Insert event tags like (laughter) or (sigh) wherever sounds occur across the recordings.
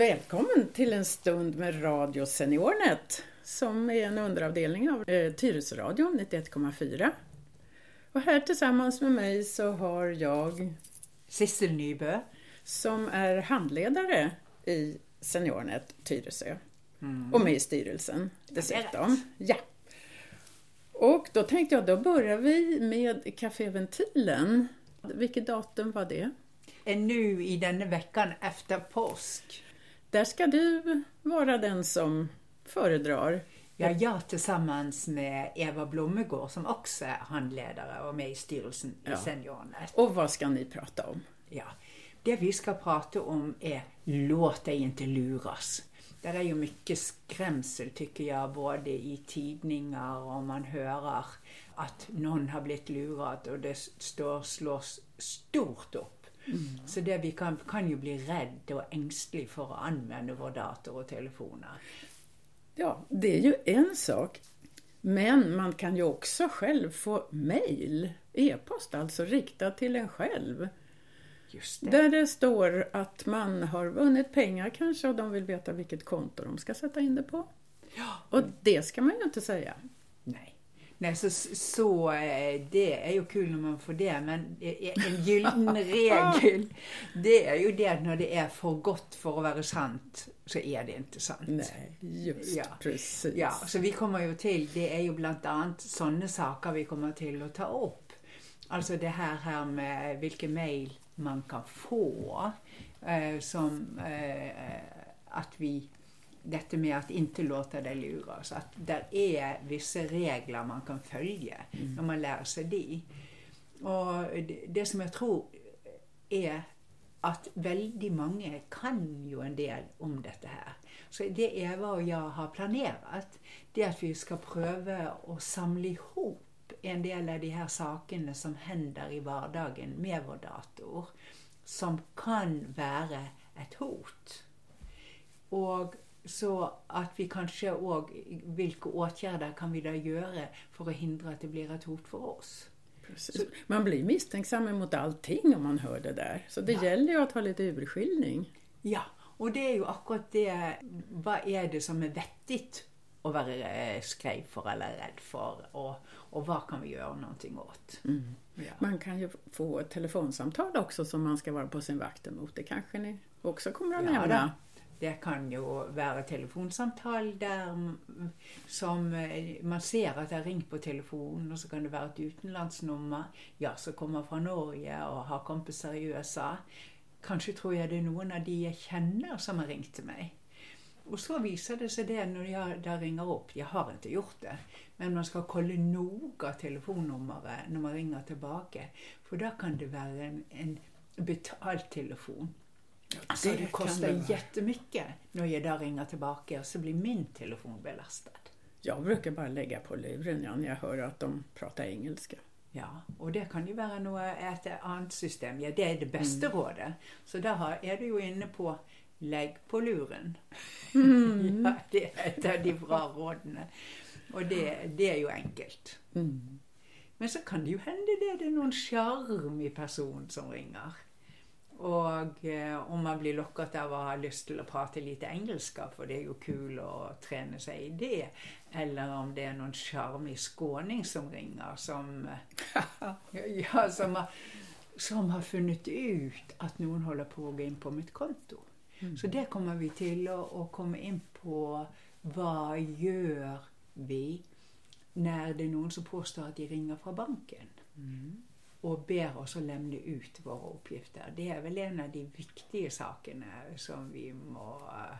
Välkommen till en stund med Radio Seniornet som är en underavdelning av eh, Tyresöradion 91,4. Och här tillsammans med mig så har jag Sissel Nybø. som är handledare i Seniornet Tyresö och med i styrelsen dessutom. Ja. Och då tänkte jag, då börjar vi med Caféventilen. Vilket datum var det? är nu i denna veckan efter påsk. Där ska du vara den som föredrar. Ja, jag tillsammans med Eva Blommegård som också är handledare och med i styrelsen Ja. i Seniornet. Och vad ska ni prata om? Ja. Det vi ska prata om är Låt dig inte luras. Det är ju mycket skrämsel tycker jag, både i tidningar och man hör att någon har blivit lurad och det står slås stort upp. Så det vi kan, kan ju bli rädd och ängslig för att använda vår dator och telefoner. Ja, det är ju en sak. Men man kan ju också själv få mejl, e-post alltså riktad till en själv. Just det. Där det står att man har vunnit pengar kanske och de vill veta vilket konto de ska sätta in det på. Ja. Och det ska man ju inte säga. Nej. Så, så eh, det är ju kul när man får det, men eh, en gyllene (laughs) regel, det är ju det att när det är för gott för att vara sant, så är det inte sant. Nej, just Ja. precis. Ja, så vi kommer ju till, det är ju bland annat sådana saker vi kommer till att ta upp. Alltså det här, här med vilken mail man kan få, eh, som eh, att vi, detta med att inte låta det luras, att där är vissa regler man kan följa när man lär sig det. Och det, det som jag tror är att väldigt många kan ju en del om detta här. Så det Eva och jag har planerat, det är att vi ska pröva att samla ihop en del av de här sakerna som händer i vardagen med vår dator, som kan vara ett hot. Och så att vi kanske också, vilka åtgärder kan vi då göra för att hindra att det blir ett hot för oss? Precis. Man blir misstänksam emot allting om man hör det där. Så det gäller ju att ha lite urskiljning. Ja, och det är ju akkurat det, vad är det som är vettigt att vara eh, skräv för eller rädd för och, och vad kan vi göra någonting åt? Ja. Man kan ju få ett telefonsamtal också som man ska vara på sin vakt emot. Det kanske ni också kommer att Ja, nämna. då. Det kan ju vara telefonsamtal där som eh, man ser att det ringer ringt på telefonen och så kan det vara ett utenlandsnummer. Jag som kommer från Norge och har kompisar i USA. Kanske tror jag det är någon av de jag känner som har ringt till mig. Och så visar det sig det när jag där ringer upp. Jag har inte gjort det. Men man ska kolla noga telefonnumret när man ringer tillbaka. För då kan det vara en, en betald telefon. Alltså det det, vara. jättemycket när jag där ringer tillbaka och så blir min telefon belastad. Jag brukar bara lägga på luren ja, när jag hör att de pratar engelska. Ja, och det kan ju vara något, ett annat system. Ja, det är det bästa Mm. rådet. Så där är du ju inne på lägg på luren. (laughs) Mm. (laughs) ja, det är ett av de bra råden. Och det, det är ju enkelt. Mm. Men så kan det ju hända det, det är någon charmig person som ringer. Och eh, om man blir lockad av att ha lust till att prata lite engelska, för det är ju kul att träna sig i det. Eller om det är någon charmig skåning som ringer som, (laughs) ja, som, har, som har funnit ut att någon håller på att gå in på mitt konto. Så det kommer vi till att att komma in på vad gör vi när det är någon som påstår att de ringer från banken och ber oss att lämna ut våra uppgifter. Det är väl en av de viktiga sakerna som vi må eh,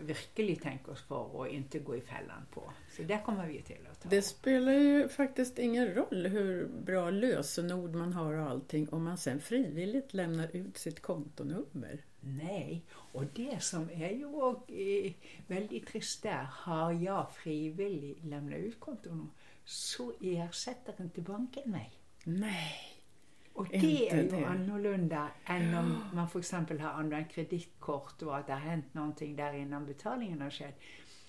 virkelig tänka oss för och inte gå i fällan på. Så det kommer vi till att ta. Det spelar ju faktiskt ingen roll hur bra lösenord man har och allting om man sen frivilligt lämnar ut sitt kontonummer. Nej, och det som är ju väldigt trist där, har jag frivilligt lämnat ut konton så ersätter inte banken mig. Nej. Och det är ju det. annorlunda än om man för exempel har använt kreditkort och att det har hänt någonting där innan betalningen har skett.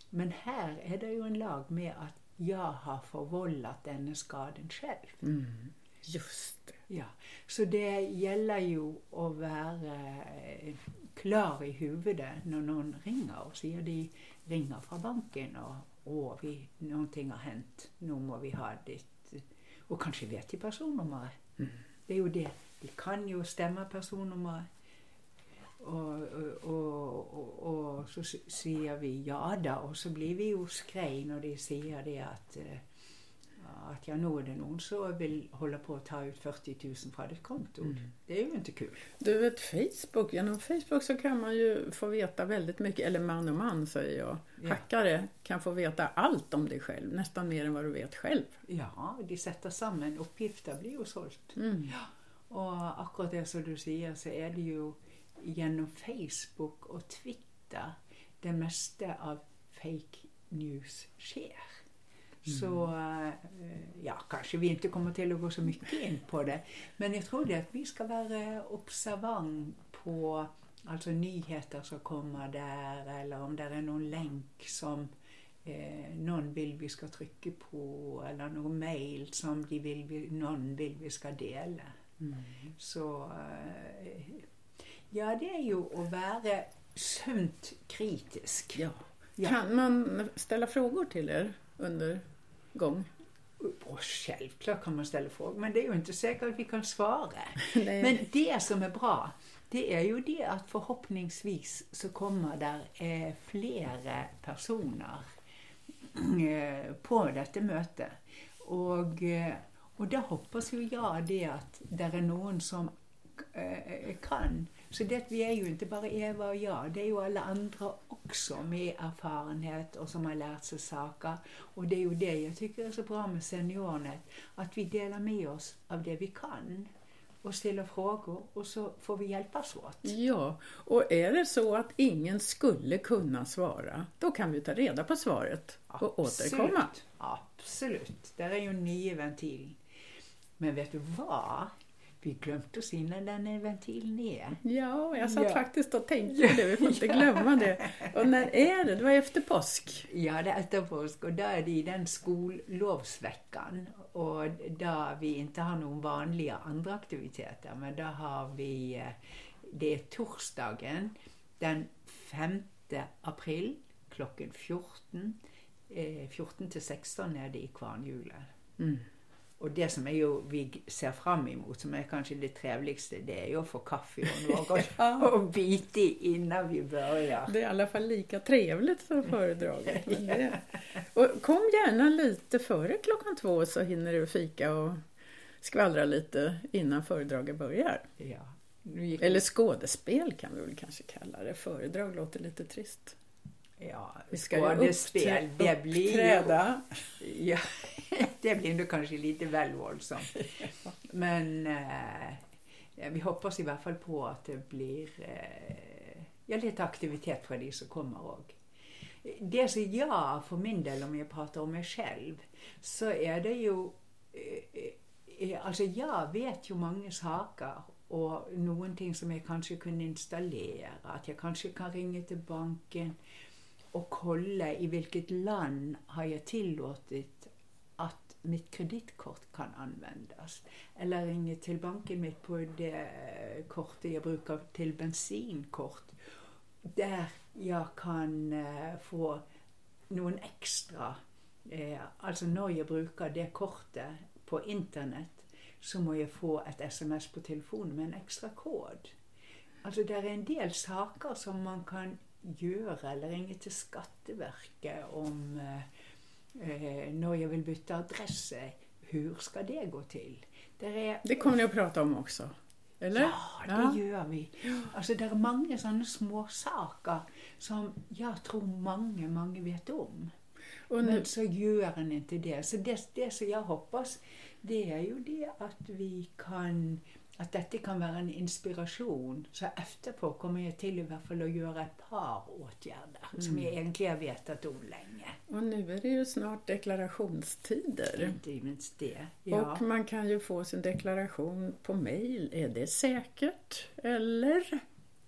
Men här är det ju en lag med att jag har förvållat denna skadan själv. Mm. Just det. Ja, så det gäller ju att vara eh, klar i huvudet när någon ringer och säger de ringer från banken och åh, vi, någonting har hänt, nu må vi ha ditt... Och kanske vet de personnumret. Mm. Det är ju det, de kan ju stämma personnumret. Och, och, och, och, så säger vi ja då och så blir vi ju skrej när de säger det att eh, att ja, nu är det någon som vill hålla på att ta ut 40 000 från ditt konto. Mm. Det är ju inte kul. Du vet Facebook, genom Facebook så kan man ju få veta väldigt mycket, eller man och man säger jag. Ja. Hackare kan få veta allt om dig själv, nästan mer än vad du vet själv. Ja, de sätter samman uppgifter, blir ju sålt. Mm. Ja. Och akkurat det som du säger så är det ju genom Facebook och Twitter det mesta av fake news sker. Så eh, ja, kanske vi inte kommer till att gå så mycket in på det. Men jag tror det att vi ska vara observant på alltså nyheter som kommer där eller om det är någon länk som eh, någon vill vi ska trycka på eller någon mail som de vill vi, någon vill vi ska dela. Mm. Så eh, ja, det är ju att vara sunt kritisk. Ja. ja. Kan man ställa frågor till er under gång? Och självklart kan man ställa frågor, men det är ju inte säkert att vi kan svara. (laughs) men det som är bra, det är ju det att förhoppningsvis så kommer där eh, flera personer (clears throat) eh, på detta möte. Och, eh, och där hoppas ju jag det att det är någon som eh, kan så det, vi är ju inte bara Eva och jag, det är ju alla andra också med erfarenhet och som har lärt sig saker. Och det är ju det jag tycker är så bra med SeniorNet, att vi delar med oss av det vi kan och ställer frågor och så får vi hjälpas åt. Ja, och är det så att ingen skulle kunna svara, då kan vi ta reda på svaret och Absolut. återkomma. Absolut, där är ju en ny ventil. Men vet du vad? Vi glömde oss innan den är ventilen är. Ja, jag satt ja. faktiskt och tänkte på det, vi får inte glömma det. Och när är det? Det var efter påsk? Ja, det är efter påsk och då är det i den skollovsveckan och där vi inte har några vanliga andra aktiviteter, men då har vi, eh, det är torsdagen den 5 april klockan 14. 14 till 16 är det i Kvarnhjulet. Mm. Och det som är ju, vi ser fram emot, som är kanske det trevligaste, det är ju att få kaffe och något (laughs) ja. och bita i innan vi börjar. Det är i alla fall lika trevligt som (laughs) föredraget. Det... Och kom gärna lite före klockan två så hinner du fika och skvallra lite innan föredraget börjar. Ja. Eller skådespel kan vi väl kanske kalla det. Föredrag låter lite trist. Ja, vi ska skådespel, det blir uppträda. ju... (laughs) Ja, det blir nog kanske lite väl våldsamt. Men eh, vi hoppas i alla fall på att det blir eh, ja, lite aktivitet för de som kommer ihåg. Det som jag för min del, om jag pratar om mig själv, så är det ju eh, eh, Alltså jag vet ju många saker och någonting som jag kanske kan installera, att jag kanske kan ringa till banken och kolla i vilket land har jag tillåtit att mitt kreditkort kan användas. Eller ringa till banken mitt på det kortet jag brukar till bensinkort. Där jag kan eh, få någon extra, eh, alltså när jag brukar det kortet på internet så må jag få ett sms på telefonen med en extra kod. Alltså det är en del saker som man kan göra eller ringa till Skatteverket om eh, eh, när jag vill byta adress. Hur ska det gå till? Det, är, det kommer ni att prata om också? Eller? Ja, det ja. gör vi. Alltså det är många sådana små saker som jag tror många, många vet om. Och nu... Men så gör en inte det. Så det, det som jag hoppas, det är ju det att vi kan att detta kan vara en inspiration. Så efterpå kommer jag till i alla fall att göra ett par åtgärder mm. som jag egentligen har vetat om länge. Och nu är det ju snart deklarationstider. Inte minst det. Ja. Och man kan ju få sin deklaration på mail. Är det säkert? Eller?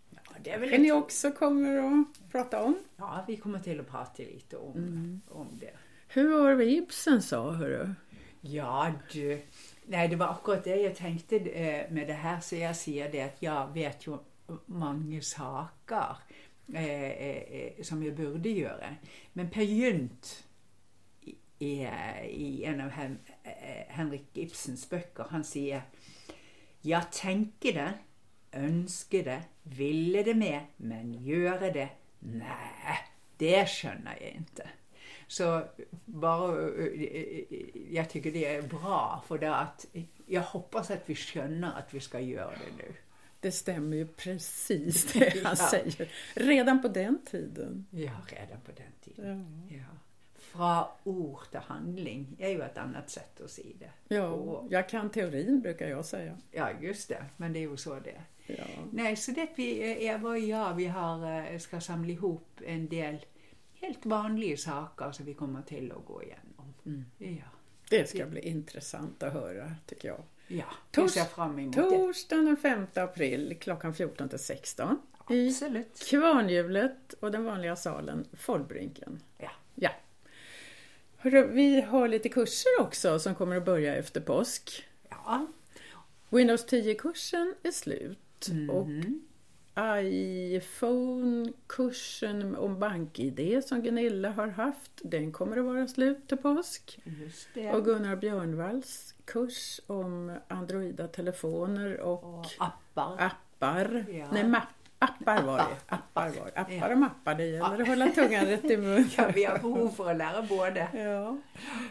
Ja, det är väl det ni också kommer att prata om? Ja, vi kommer till att prata lite om, mm. om det. Hur var det Ibsen sa, hörru? Ja, du. Nej, det var akkurat det jag tänkte eh, med det här. Så jag säger det att jag vet ju mange saker eh, eh, eh, som jeg burde gjøre. Men Per Gynt i, i en av Hen, eh, Henrik Ibsens bøker, han sier Ja, tenke det, ønske det, ville det med, men gjøre det Nei, det skjønner jeg ikke. Så bare Jeg tycker det er bra, for det at jeg hoppas att vi skjønner at vi skal gjøre det nå. Det stämmer ju precis (laughs) det han Ja. säger. Redan på den tiden. Ja, redan på den tiden. Ja. Fra ord til handling er jo et annet sett å si det. Ja, Och- jag kan teorin brukar jag säga. Ja, just det. Men det er jo så det. Ja. Nej, så det vi, Eva og jeg, vi har, eh, skal samle ihop en del helt vanlige saker som vi kommer til å gå igjennom. Mm. Ja. Det ska bli intressant att höra tycker jag. Ja, Tors- ser fram emot. Torsdagen den 5 april klockan 14 till 16 i Absolutt. Kvarnhjulet och den vanliga salen Follbrinken. Ja. Ja. Hörru, vi har lite kurser också som kommer att börja efter påsk. Ja. Windows 10-kursen är slut och Mhm. iPhone-kursen om BankID som Gunilla har haft, den kommer att vara slut till påsk. Och Gunnar Björnvalls kurs om Androida-telefoner och Og apper. appar. Ja. Nej, ma- appar var det. Appar. Appar var det. Appar och mappar, det gäller att hålla tungan rätt i mun. Ja, vi har behov for å lære både. Ja.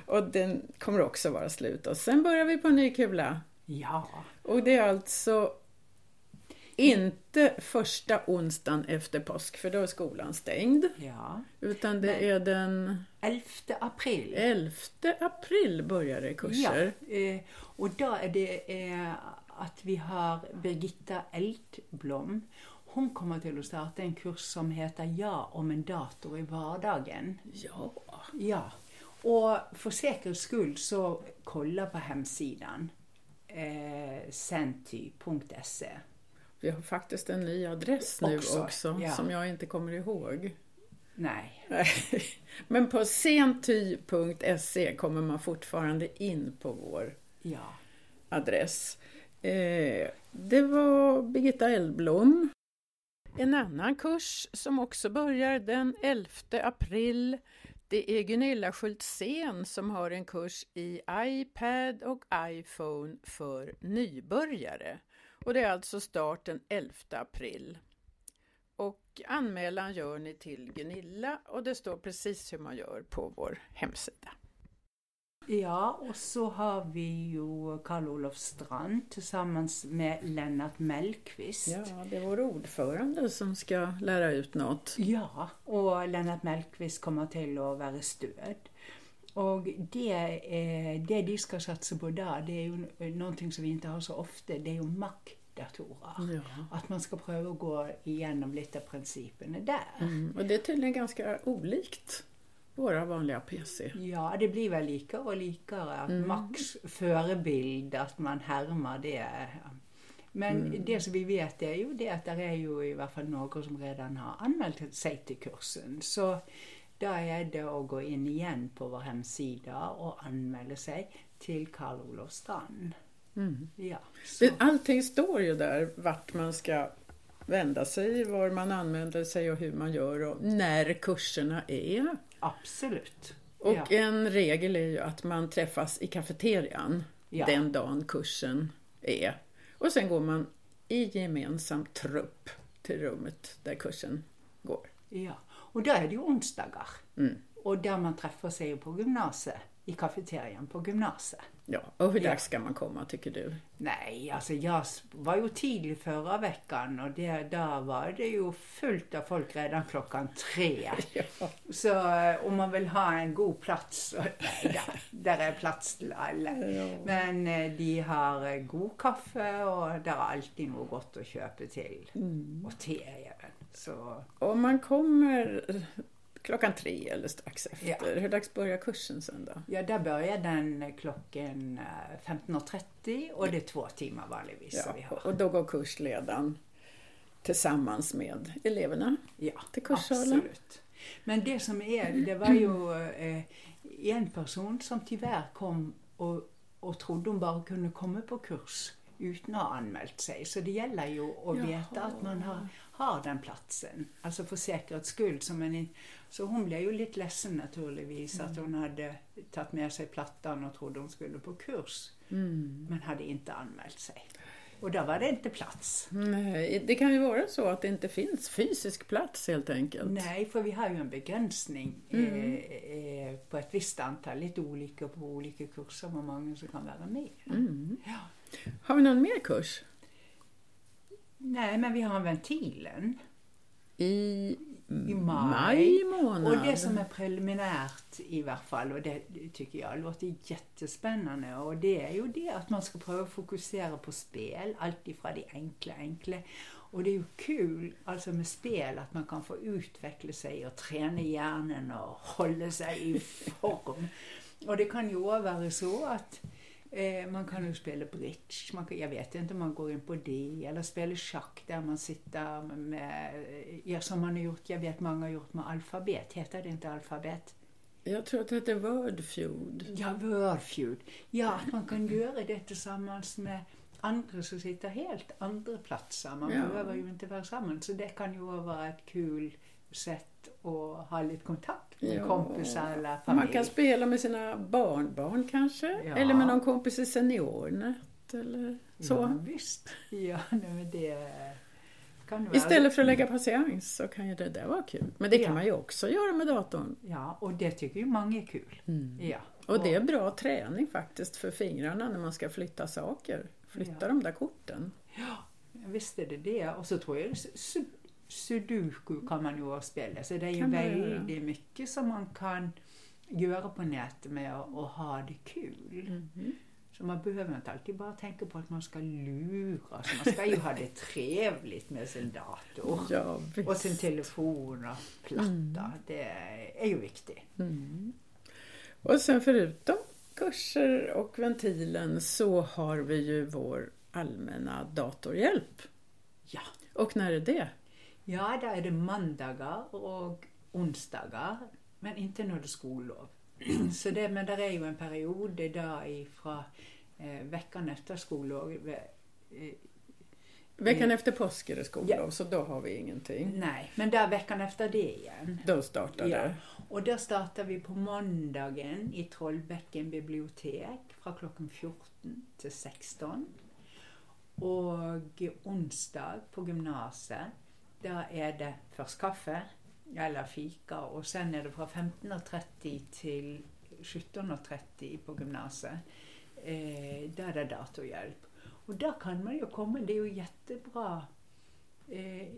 Och den kommer också vara slut. Och sen börjar vi på en ny kula. Ja. Och det är alltså inte första onsdagen efter påsk, för då är skolan stängd. ja. Utan det Nej. är den 11. april. 11 april börjar det kurser. Ja, eh, og da er det eh, at vi har Birgitta Eltblom. Hun kommer til å starte en kurs som heter 'Ja om en dator i hverdagen'. Ja. Ja. Og for sikkerhets skyld så kolla på hemsidan. Eh, senty.se. Vi har faktiskt en ny adress nu också, Också, ja. som jag inte kommer ihåg. Nej. (laughs) Men på senty.se kommer man fortfarande in på vår Ja. adress. Eh, det var Birgitta Eldblom. En annan kurs som också börjar den 11 april det är Gunilla Schultzén som har en kurs i iPad och iPhone för nybörjare. Och det är alltså start den 11 april. Och anmälan gör ni till Gunilla och det står precis hur man gör på vår hemsida. Ja, och så har vi ju Karl-Olof Strand tillsammans med Lennart Mellqvist. Ja, det är vår ordförande som ska lära ut något. Ja, og Lennart Mellqvist kommer til å være stød. Og det, det de skal satse på da, det er jo noe som vi ikke har så ofte, det er jo Mac-datorer. Ja. At man skal prøve å gå igjennom litt av prinsippene der. Mm, och det är tydligen ganska olikt våra vanliga PC. Ja, det blir vel likere og likere at Max førebild, at man hermer det. Men det som vi vet, er jo det at det er jo i hvert fall noen som redan har anmeldt seg til kursen. Så da er det å gå inn igjen på vår hjemmeside og anmelde seg til Karl Olof Strand. Mm. Ja, så. Allting står ju där vart man ska vända sig, var man använder sig och hur man gör och när kurserna är. Absolutt. Och ja. en regel är ju att man träffas i kafeterian Ja. den dagen kursen är. Och sen går man i gemensam trupp till rummet där kursen går. ja. Og da er det jo onsdager. Mm. Og der man treffer seg jo på gymnaset. I kafeterian på gymnaset. Ja, och hur dags ska man komma tycker du? Nej, alltså jag var ju tidig förra veckan och det, där var det ju fullt av folk redan klockan tre. (laughs) Ja. Så eh, om man vill ha en god plats, så (laughs) nej, där, där är plats till alla. Ja. Men eh, de har eh, god kaffe och det är alltid något gott att köpa till. Mm. Och te även. Så Om man kommer klockan tre eller strax efter, Ja. hur dags börjar kursen sen då? ja, där börjar den klockan eh, 15.30 och det är två timmar vanligtvis som vi Ja, har. och då går kursledaren tillsammans med eleverna. Ja, till kurssalen. absolut. Men det som är, det var ju eh, en person som tyvärr kom och, och trodde hon bara kunde komma på kurs utan att ha anmält sig. Så det gäller ju att Jaha. veta att man har, har den platsen. Alltså för säkerhets skull. Så, man så hon blev ju lite ledsen naturligtvis att hon hade tagit med sig plattan och trodde hon skulle på kurs. Mm. Men hade inte anmält sig. Och där var det inte plats. Nej, det kan ju vara så att det inte finns fysisk plats helt enkelt. Nej, för vi har ju en begränsning Mm. eh, eh, på ett visst antal, lite olika på olika kurser, hur många som kan vara med. Mm. Ja. Har vi någon mer kurs? Nej, men vi har ventilen I, i maj. maj månad. Och det som är preliminärt i varje fall, och det tycker jag låter jättespännande, och det är ju det att man ska pröva fokusera på spel, alltifrån det enkla, enkla. Och det är ju kul alltså med spel att man kan få utveckla sig och träna hjärnan och hålla sig i form. Och det kan ju vara så att eh, man kan ju spela bridge, man kan, jag vet inte om man går in på det, eller spela schack där man sitter med, ja, som man har gjort, jag vet många har gjort med alfabet, heter det inte alfabet? Jag tror att det heter Wordfeud. Ja, Wordfeud. Ja, att man kan göra det tillsammans med andra som sitter helt andra platser. Man Ja. behöver ju inte vara samman. Så det kan ju vara ett kul sätt att ha lite kontakt med Ja. kompisar eller familj. Man kan spela med sina barnbarn kanske, Ja. eller med någon kompis i seniornet eller så. Ja, visst. Ja, nej, men det kan vara... Istället för att lägga patiens så kan ju det där vara kul. Men det kan Ja. man ju också göra med datorn. Ja, och det tycker ju många är kul. Ja. Och det är bra träning faktiskt för fingrarna när man ska flytta saker. Flytta Ja. de där korten. Visst är det det. Och så tror jag su- sudoku kan man ju också spela. Så det är ju väldigt mycket som man kan göra på nätet med att att ha det kul. Så man behöver inte alltid bara tänka på att man ska luras. Man ska ju ha det trevligt med sin dator. (laughs) Ja. Och sin telefon och platta. Det är ju viktigt. Och sen förutom kurser och ventilen så har vi ju vår allmänna datorhjälp. Ja. Och när är det? Ja, där är det måndagar och onsdagar, men inte när det är skollov. (clears throat) Så det, men där är ju en period där ifrån eh, veckan efter skollov. Eh, Veckan efter påsk är det skollov, Ja. så då har vi ingenting. nej, men där veckan efter det igen. Då startar Ja. det. Och där startar vi på måndagen i Trollbäcken bibliotek från klockan 14 till 16. Och onsdag på gymnasiet, Da är det först kaffe eller fika och sen är det från 15.30 till 17.30 på gymnasiet. Eh, da är det datorhjälp. Och da kan man ju komma, det är ju jättebra Eh,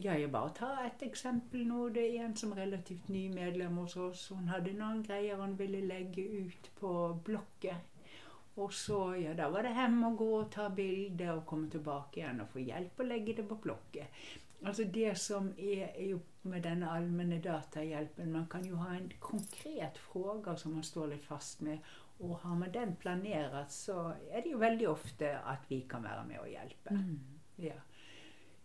jag bare tar et ett exempel. Det är en som är relativt ny medlem hos oss. Hon hade noen grej hon ville lägga ut på Blocket. Og så, ja, da var det hem och gå och ta bilder och komma tillbaka igen och få hjälp att lägga det på Blocket. Alltså det som är, ju med den allmänna datahjälpen, man kan ju ha en konkret fråga som man står lite fast med. Och har man den planerat så är det ju väldigt ofta att vi kan vara med och hjälpa. Ja.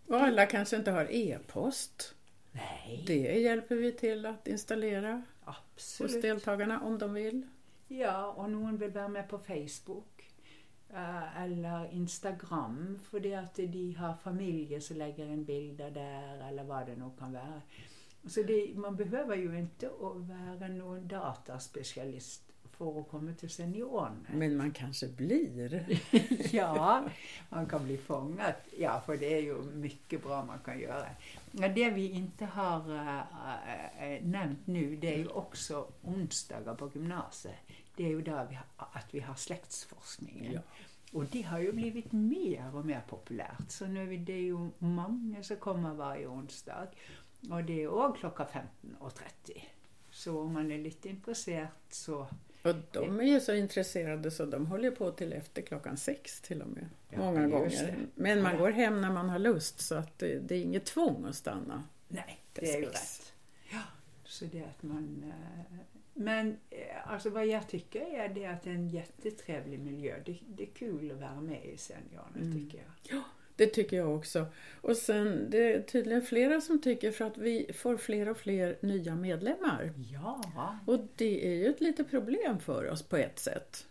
Och alla kanske inte har e-post. Nej, Det hjälper vi till att installera hos absolut. deltagarna om de vill. Ja, och någon vill vara med på Facebook eller Instagram för det att de har familjer som lägger in bilder där eller vad det nu kan vara. Så det, man behöver ju inte att vara någon dataspecialist för att komma till seniorerna. Men man kanske blir. (laughs) Ja, man kan bli fångad. Ja, för det är ju mycket bra man kan göra. Men det vi inte har äh, nämnt nu, det är ju också onsdagar på gymnasiet. Det är ju där vi har, att vi har släktsforskningen. Ja. Och det har ju blivit mer och mer populärt. Så nu är det ju många som kommer varje onsdag. Och det är också klockan 15.30. Så om man är lite intresserad så Och de är ju så intresserade så de håller på till efter klockan sex till och med. Ja, många gånger. Men man Ja. går hem när man har lust så att det, det är inget tvång att stanna. Nej, Det är ju rätt. Ja, så det är att man... eh, Men eh, alltså vad jag tycker är det att det är en jättetrevlig miljö. Det, det är kul att vara med i Seniorerna Mm. tycker jag. Det tycker jag också. Och sen det är tydligen flera som tycker för att vi får fler och fler nya medlemmar. Ja, Och det är ju ett litet problem för oss på ett sätt.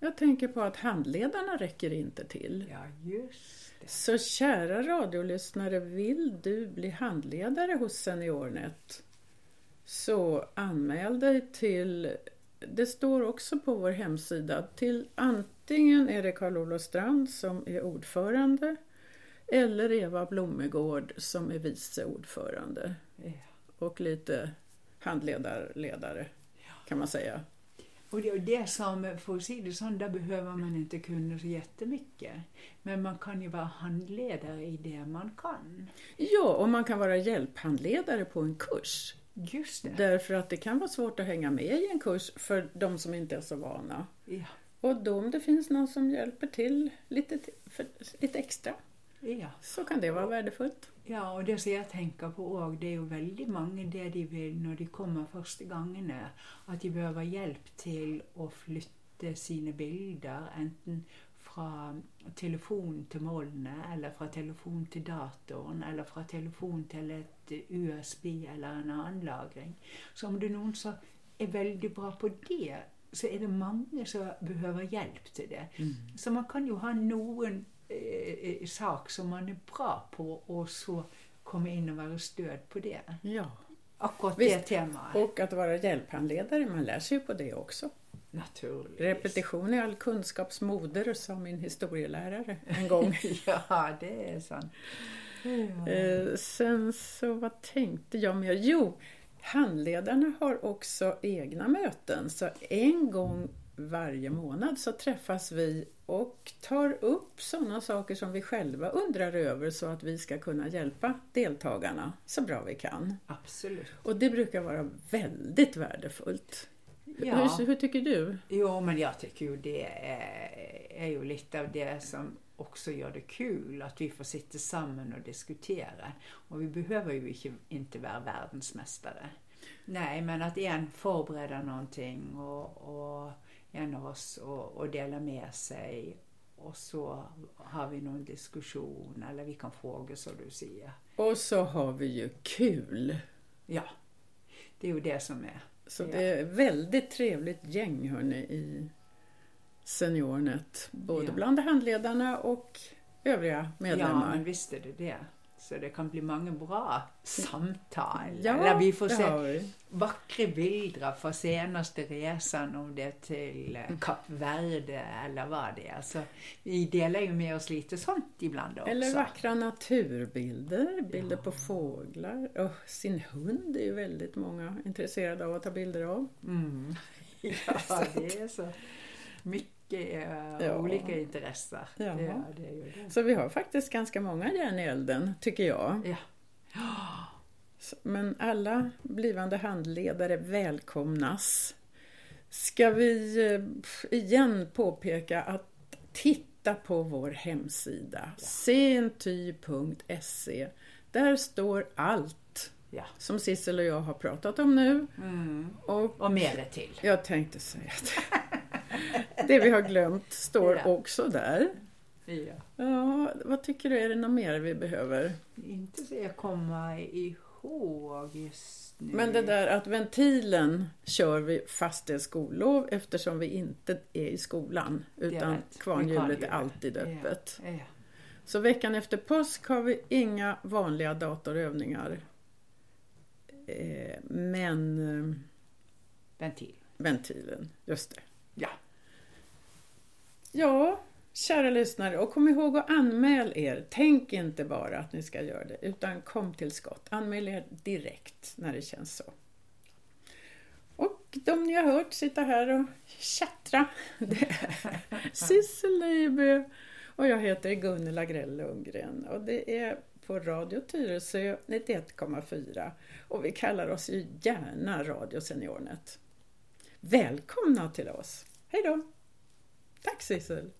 Jag tänker på att handledarna räcker inte till. Ja, just det. Så kära radiolyssnare, vill du bli handledare hos SeniorNet så anmäl dig till, det står också på vår hemsida, till antingen är det Karl-Olof Strand som är ordförande eller Eva Blomegård som är vice ordförande. Ja. Och lite handledarledare kan man säga. Och det, och det som, för att säga det där behöver man inte kunna så jättemycket. Men man kan ju vara handledare i det man kan. Ja, och man kan vara hjälphandledare på en kurs. Just det. Därför att det kan vara svårt att hänga med i en kurs för de som inte är så vana. Ja. Och då om det finns någon som hjälper till lite, till- för, lite extra Ja. så kan det vara värdefullt. ja, og det som jeg tenker på òg, det er jo veldig mange det de vil når de kommer første gangene, at de behøver hjelp til å flytte sine bilder, enten fra telefon til molnet, eller fra telefon til datoren, eller fra telefon til et USB eller en annen lagring. Så om det er noen som er veldig bra på det, så er det mange som behøver hjelp til det. Så man kan jo ha noen eh, eh, sak som man er bra på, og så komme inn og være stød på det. Ja. Akkurat Visst. det temaet. Och att vara hjälphandledare, man lär sig ju på det också. Naturligvis. Repetition är all kunskaps moder, sa min historielärare en gång. (laughs) ja, det är sant. Ja. Eh, sen så vad tänkte jag mer? Jo, handledarna har också egna möten. Så en gång varje månad så träffas vi och tar upp sådana saker som vi själva undrar över så att vi ska kunna hjälpa deltagarna så bra vi kan. Absolut. Och det brukar vara väldigt värdefullt. Ja. Hur, hur tycker du? Jo, men jag tycker ju det är, är ju lite av det som också gör det kul, att vi får sitta samman och diskutera. Och vi behöver ju inte, inte vara världsmästare. Nej, men att en förbereder någonting och, och en av oss och, och delar med sig och så har vi någon diskussion eller vi kan fråga så du säger. Och så har vi ju kul. Ja, det är ju det som är. Så Ja. det är väldigt trevligt gäng hörni i SeniorNet. Både Ja. bland handledarna och övriga Ja, medlemmar. men visst är det det. Så det kan bli många bra samtal. Ja, Eller vi får se vi. vackra bilder från senaste resan, om det är till Mm. eh, Kap Verde eller vad det är. Så vi delar ju med oss lite sånt ibland också. Eller vackra naturbilder, bilder på fåglar. Och sin hund är ju väldigt många intresserade av att ta bilder av. Mm. (laughs) Ja, (laughs) det är så mycket eh, Ja. olika intressen. Ja. Ja, det är ju det. Så vi har faktiskt ganska många järn i elden, tycker jag. Ja. Så- Men alla blivande handledare välkomnas. Ska vi eh, igen påpeka att titta på vår hemsida, senty.se. Där står allt Ja. som Sissel och jag har pratat om nu. Mm. Och Och mer till. jag tänkte säga att det vi har glömt står Ja. också där. Ja. Ja, vad tycker du, är det något mer vi behöver? Inte så jag kommer ihåg just nu. Men det där att ventilen kör vi fast det är skollov eftersom vi inte är i skolan utan kvarnhjulet är alltid öppet. Ja. Så veckan efter påsk har vi inga vanliga datorövningar. Eh, Men eh, Ventil. ventilen, just det. Ja. Ja, kära lyssnare, och kom ihåg att anmäl er. Tänk inte bara att ni ska göra det, utan kom till skott. Anmäl er direkt när det känns så. Och de ni har hört sitta här och tjattra, (laughs) det är Sissel Leiby och jag heter Gunnela Grell Lundgren och det är på Radio Tyresö 91,4 och vi kallar oss ju gärna Radio Seniornet. Välkomna till oss! Hej då! Tack Sissel!